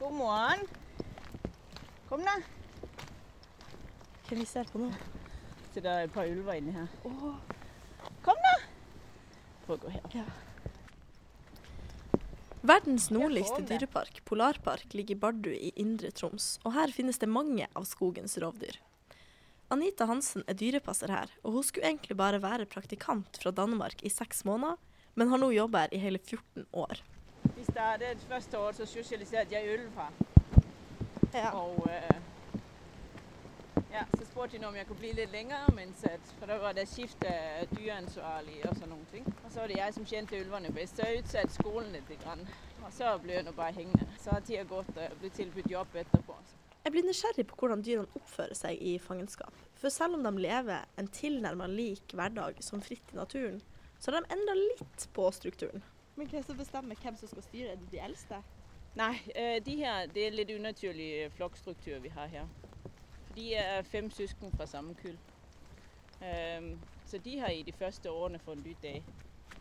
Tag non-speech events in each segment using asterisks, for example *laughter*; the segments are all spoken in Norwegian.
God morgen. Kom da. Hva vi ser på nå? Så det er et par ulver inni her. Oh. Kom da. Prøv å gå her. ja. Verdens nordligste dyrepark, Polarpark, ligger i Bardu i Indre Troms, og her finnes det mange av skogens rovdyr. Anita Hansen er dyrepasser her, og hun skulle egentlig bare være praktikant fra Danmark i seks måneder, men har nå jobba her i hele 14 år. Vi startet første år, så sosialiserte jeg ulv her. Ja. Og øh, ja, så spurgte de om jeg kunne bli litt lenger, mens at, for da var det skift av dyreansvarlig og sånne ting. Og så var det jeg som kjente ulvene best, så jeg utsatte skolen litt. Grann. Og så ble jeg nå bare hengende. Så har tida gått, og jeg ble tilbudt jobb etterpå. Jeg blir nysgjerrig på hvordan dyrene oppfører seg i fangenskap. For selv om de lever en tilnærmet lik hverdag som fritt i naturen, så har de endra litt på strukturen. Men hva det som bestemmer hvem som skal styre? Er det de eldste? Nei, øh, de her, det er litt unaturlig flokkstruktur vi har her. De er fem søsken fra samme kull. Ehm, så de har i de første årene funnet ut av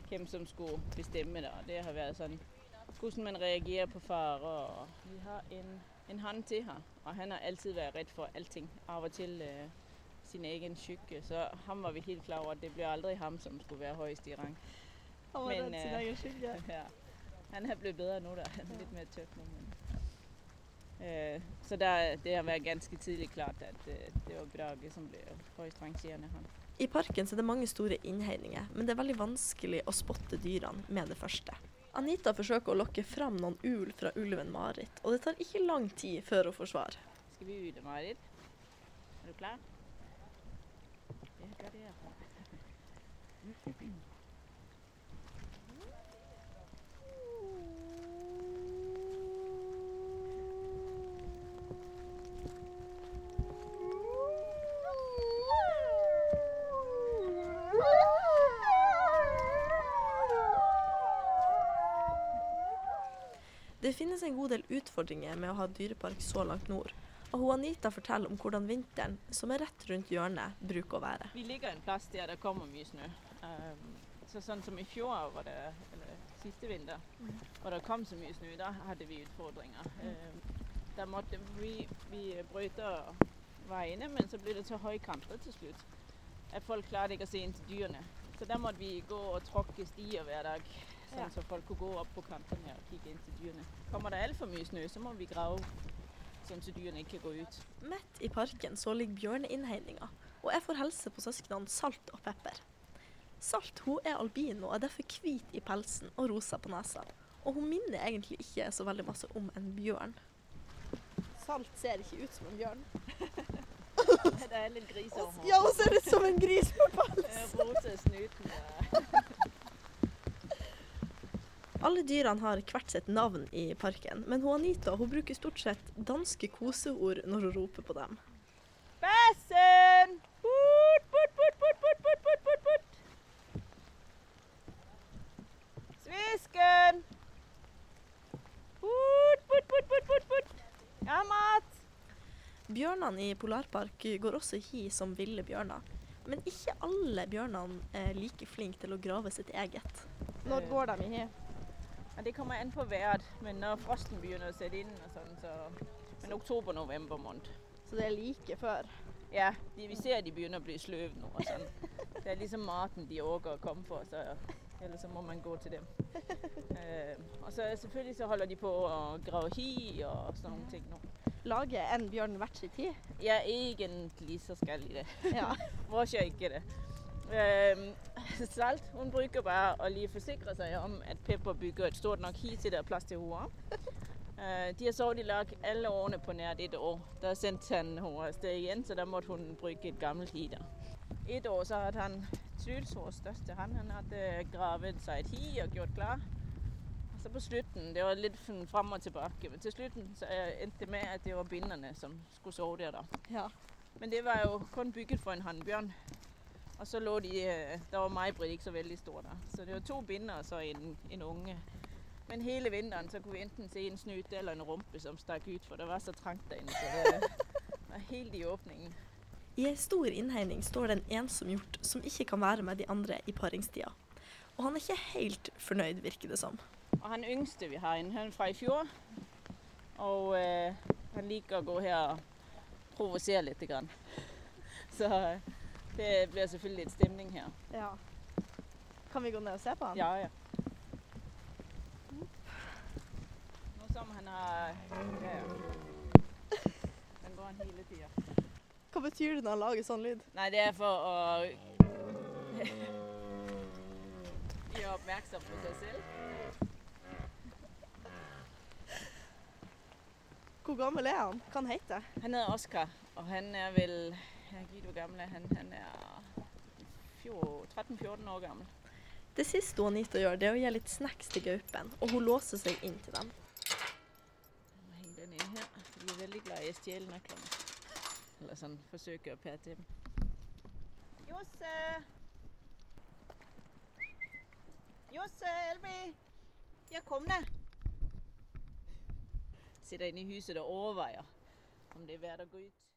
hvem som skulle bestemme det. Det har vært sånn hvordan man reagerer på farer. Vi har en, en hann til her, og han har alltid vært redd for allting. Av og til øh, sin egen skygge. Så ham var vi helt klar over at det ble aldri ham som skulle være høyest i rang. Han var Men, redd sin egen skygge. Ja. Han er blevet bedre nu, da. Han er lidt mere tøff nu. Men... Øh, så der, det har vært ganske tidlig klart, at øh, det var Brage, som ble høyst rangerende han. I parken så er det mange store innhegninger, men det er veldig vanskelig å spotte dyrene med det første. Anita forsøker å lokke fram noen ul fra ulven Marit, og det tar ikke lang tid før hun får svar. Skal vi ut, Marit? Er du klar? Ja, gør det her. Det finnes en god del utfordringer med å ha dyrepark så langt nord, og hun Anita forteller om hvordan vinteren, som er rett rundt hjørnet, bruker å være. Vi ligger en plass der det kommer mye snø. Um, så sånn som i fjor, var det, eller siste vinter, og det kom så mye snø, da hadde vi utfordringer. Um, da måtte vi, vi brøyte veiene, men så ble det så høy kanter til slutt at folk klarte ikke å se inn til dyrene. Så da måtte vi gå og tråkke stier hver dag, sånn Ja. så folk kunne gå opp på kantene og kikke inn til dyrene. Kommer det altfor mye snø, så må vi grave sånn så dyrene ikke går ut. Midt i parken så ligger bjørneinnhegninga, og jeg får helse på søsknene Salt og Pepper. Salt hun er albino og er derfor hvit i pelsen og rosa på nesa. Og hun minner egentlig ikke så veldig masse om en bjørn. Salt ser ikke ut som en bjørn. *laughs* Det er litt grisehår. Ja, hun ser ut som en gris på *laughs* pelsen. Rosa snuten. Alle dyrene har hvert sitt navn i parken, men hun Anita hun bruker stort sett danske koseord når hun roper på dem. Bassen! Bort, bort, bort, bort, bort, bort, bort, bort, bort. Svisken! Bort, bort, bort, bort, bort, bort! Ja, mat! Bjørnene i Polarpark går også hi som ville bjørner. Men ikke alle bjørnene er like flinke til å grave sitt eget. Når går de i hi? Ja, det kommer an på været, men når frosten begynner å sette inn og sånn, så Men oktober-november måned. Så det er like før. Ja, de, vi ser at de begynner å bli sløve nå og sånn. *laughs* Det er liksom maten de orker å komme for, så ellers så må man gå til dem. Uh, *laughs* og så selvfølgelig så holder de på å grave hi og sånne ting nå. Lager en bjørn hvert sitt tid? Ja, egentlig så skal de det. Ja. *laughs* Hvorfor ikke det? *laughs* Salt hun bruker bare å lige forsikre seg om at Pepper bygger et stort nok hi til det er plass til henne. Eh, *laughs* de har sovet i lag alle årene på nært et år. Da sendte han henne av sted igjen, så da måtte hun bruke et gammelt hi der. Et år så hadde han Truls, vår største han, han hadde gravet seg et hi og gjort klar. Og så på slutten, det var litt fram og tilbake, men til slutten så eh, endte det med at det var binderne som skulle sove der. da. ja. Men det var jo kun bygget for en hannbjørn. Og så lå de Da Der var May-Britt ikke så veldig stor da. Så det var to binder og så en, en unge. Men hele vinteren så kunne vi enten se en snute eller en rumpe som stakk ut, for det var så trangt der inne. Så det var helt i åpningen. I ei stor innhegning står det en ensom hjort som ikke kan være med de andre i paringstida. Og han er ikke helt fornøyd, virker det som. Og han yngste vi har inne, han er fra i fjor. Og øh, han liker å gå her og provosere litt. Grann. Så øh, det blir selvfølgelig litt stemning her. Ja. Kan vi gå ned og se på han? Ja, ja. Nå som han har Ja, ja. Den går han hele tida. Hva betyr det når han lager sånn lyd? Nei, det er for å *laughs* gjøre oppmerksom på seg selv. Hvor gammel er han? Hva han heter Han heter Oskar, og han er vel Herregud, hvor gammel er han? Han er 13-14 år gammel. Det siste hun Anita gjør, det er å gi litt snacks til gaupen, og hun låser seg inn til dem. Jeg må henge den inn her, for de er veldig glad i å stjele nøklene. Eller sånn forsøke å pete dem. Josse! Josse, Elvi! Ja, kom ned! Sitter inne i huset og overveier om det er verdt å gå ut.